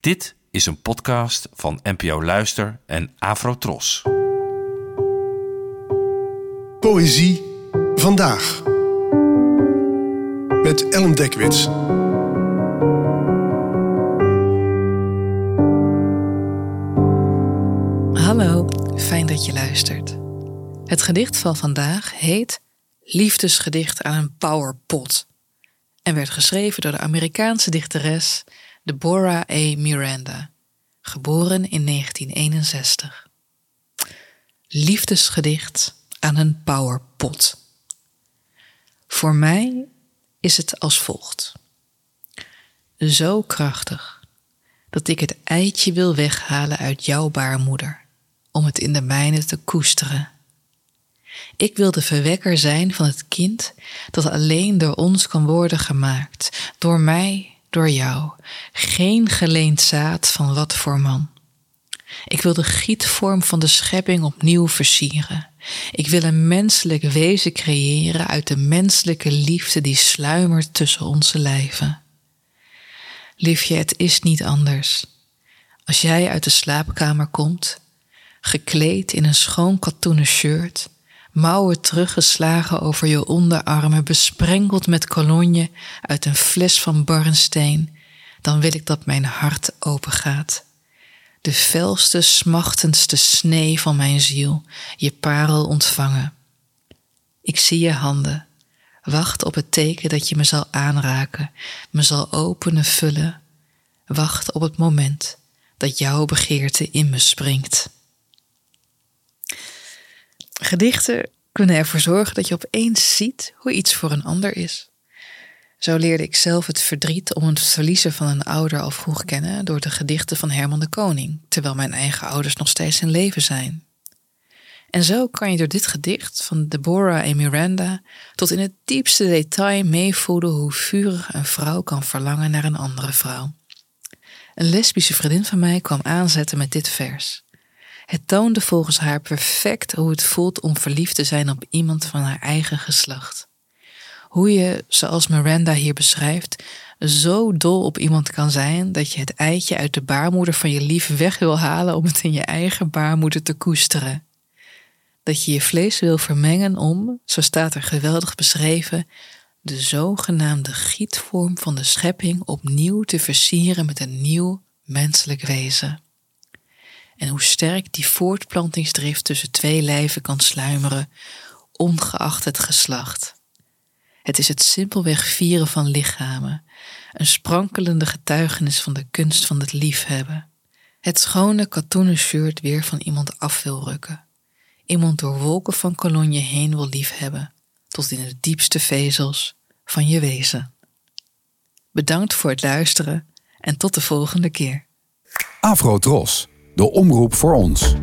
Dit is een podcast van NPO Luister en Afrotros. Poëzie vandaag. Met Ellen Dekwits. Hallo, fijn dat je luistert. Het gedicht van vandaag heet Liefdesgedicht aan een powerpot en werd geschreven door de Amerikaanse dichteres Deborah A. Miranda, geboren in 1961. Liefdesgedicht aan een powerpot. Voor mij is het als volgt. Zo krachtig dat ik het eitje wil weghalen uit jouw baarmoeder, om het in de mijne te koesteren. Ik wil de verwekker zijn van het kind dat alleen door ons kan worden gemaakt, door mij, door jou, geen geleend zaad van wat voor man. Ik wil de gietvorm van de schepping opnieuw versieren. Ik wil een menselijk wezen creëren uit de menselijke liefde die sluimert tussen onze lijven. Liefje, het is niet anders. Als jij uit de slaapkamer komt, gekleed in een schoon katoenen shirt, mouwen teruggeslagen over je onderarmen, besprenkeld met cologne uit een fles van barnsteen, dan wil ik dat mijn hart opengaat. De felste, smachtendste snee van mijn ziel, je parel ontvangen. Ik zie je handen, wacht op het teken dat je me zal aanraken, me zal openen, vullen. Wacht op het moment dat jouw begeerte in me springt. Gedichten kunnen ervoor zorgen dat je opeens ziet hoe iets voor een ander is. Zo leerde ik zelf het verdriet om het verliezen van een ouder al vroeg kennen door de gedichten van Herman de Koning, terwijl mijn eigen ouders nog steeds in leven zijn. En zo kan je door dit gedicht van Deborah en Miranda tot in het diepste detail meevoelen hoe vurig een vrouw kan verlangen naar een andere vrouw. Een lesbische vriendin van mij kwam aanzetten met dit vers. Het toonde volgens haar perfect hoe het voelt om verliefd te zijn op iemand van haar eigen geslacht. Hoe je, zoals Miranda hier beschrijft, zo dol op iemand kan zijn dat je het eitje uit de baarmoeder van je lief weg wil halen om het in je eigen baarmoeder te koesteren. Dat je je vlees wil vermengen om, zo staat er geweldig beschreven, de zogenaamde gietvorm van de schepping opnieuw te versieren met een nieuw menselijk wezen en hoe sterk die voortplantingsdrift tussen twee lijven kan sluimeren, ongeacht het geslacht. Het is het simpelweg vieren van lichamen, een sprankelende getuigenis van de kunst van het liefhebben. Het schone katoenen shirt weer van iemand af wil rukken. Iemand door wolken van cologne heen wil liefhebben, tot in de diepste vezels van je wezen. Bedankt voor het luisteren en tot de volgende keer. Afro de omroep voor ons.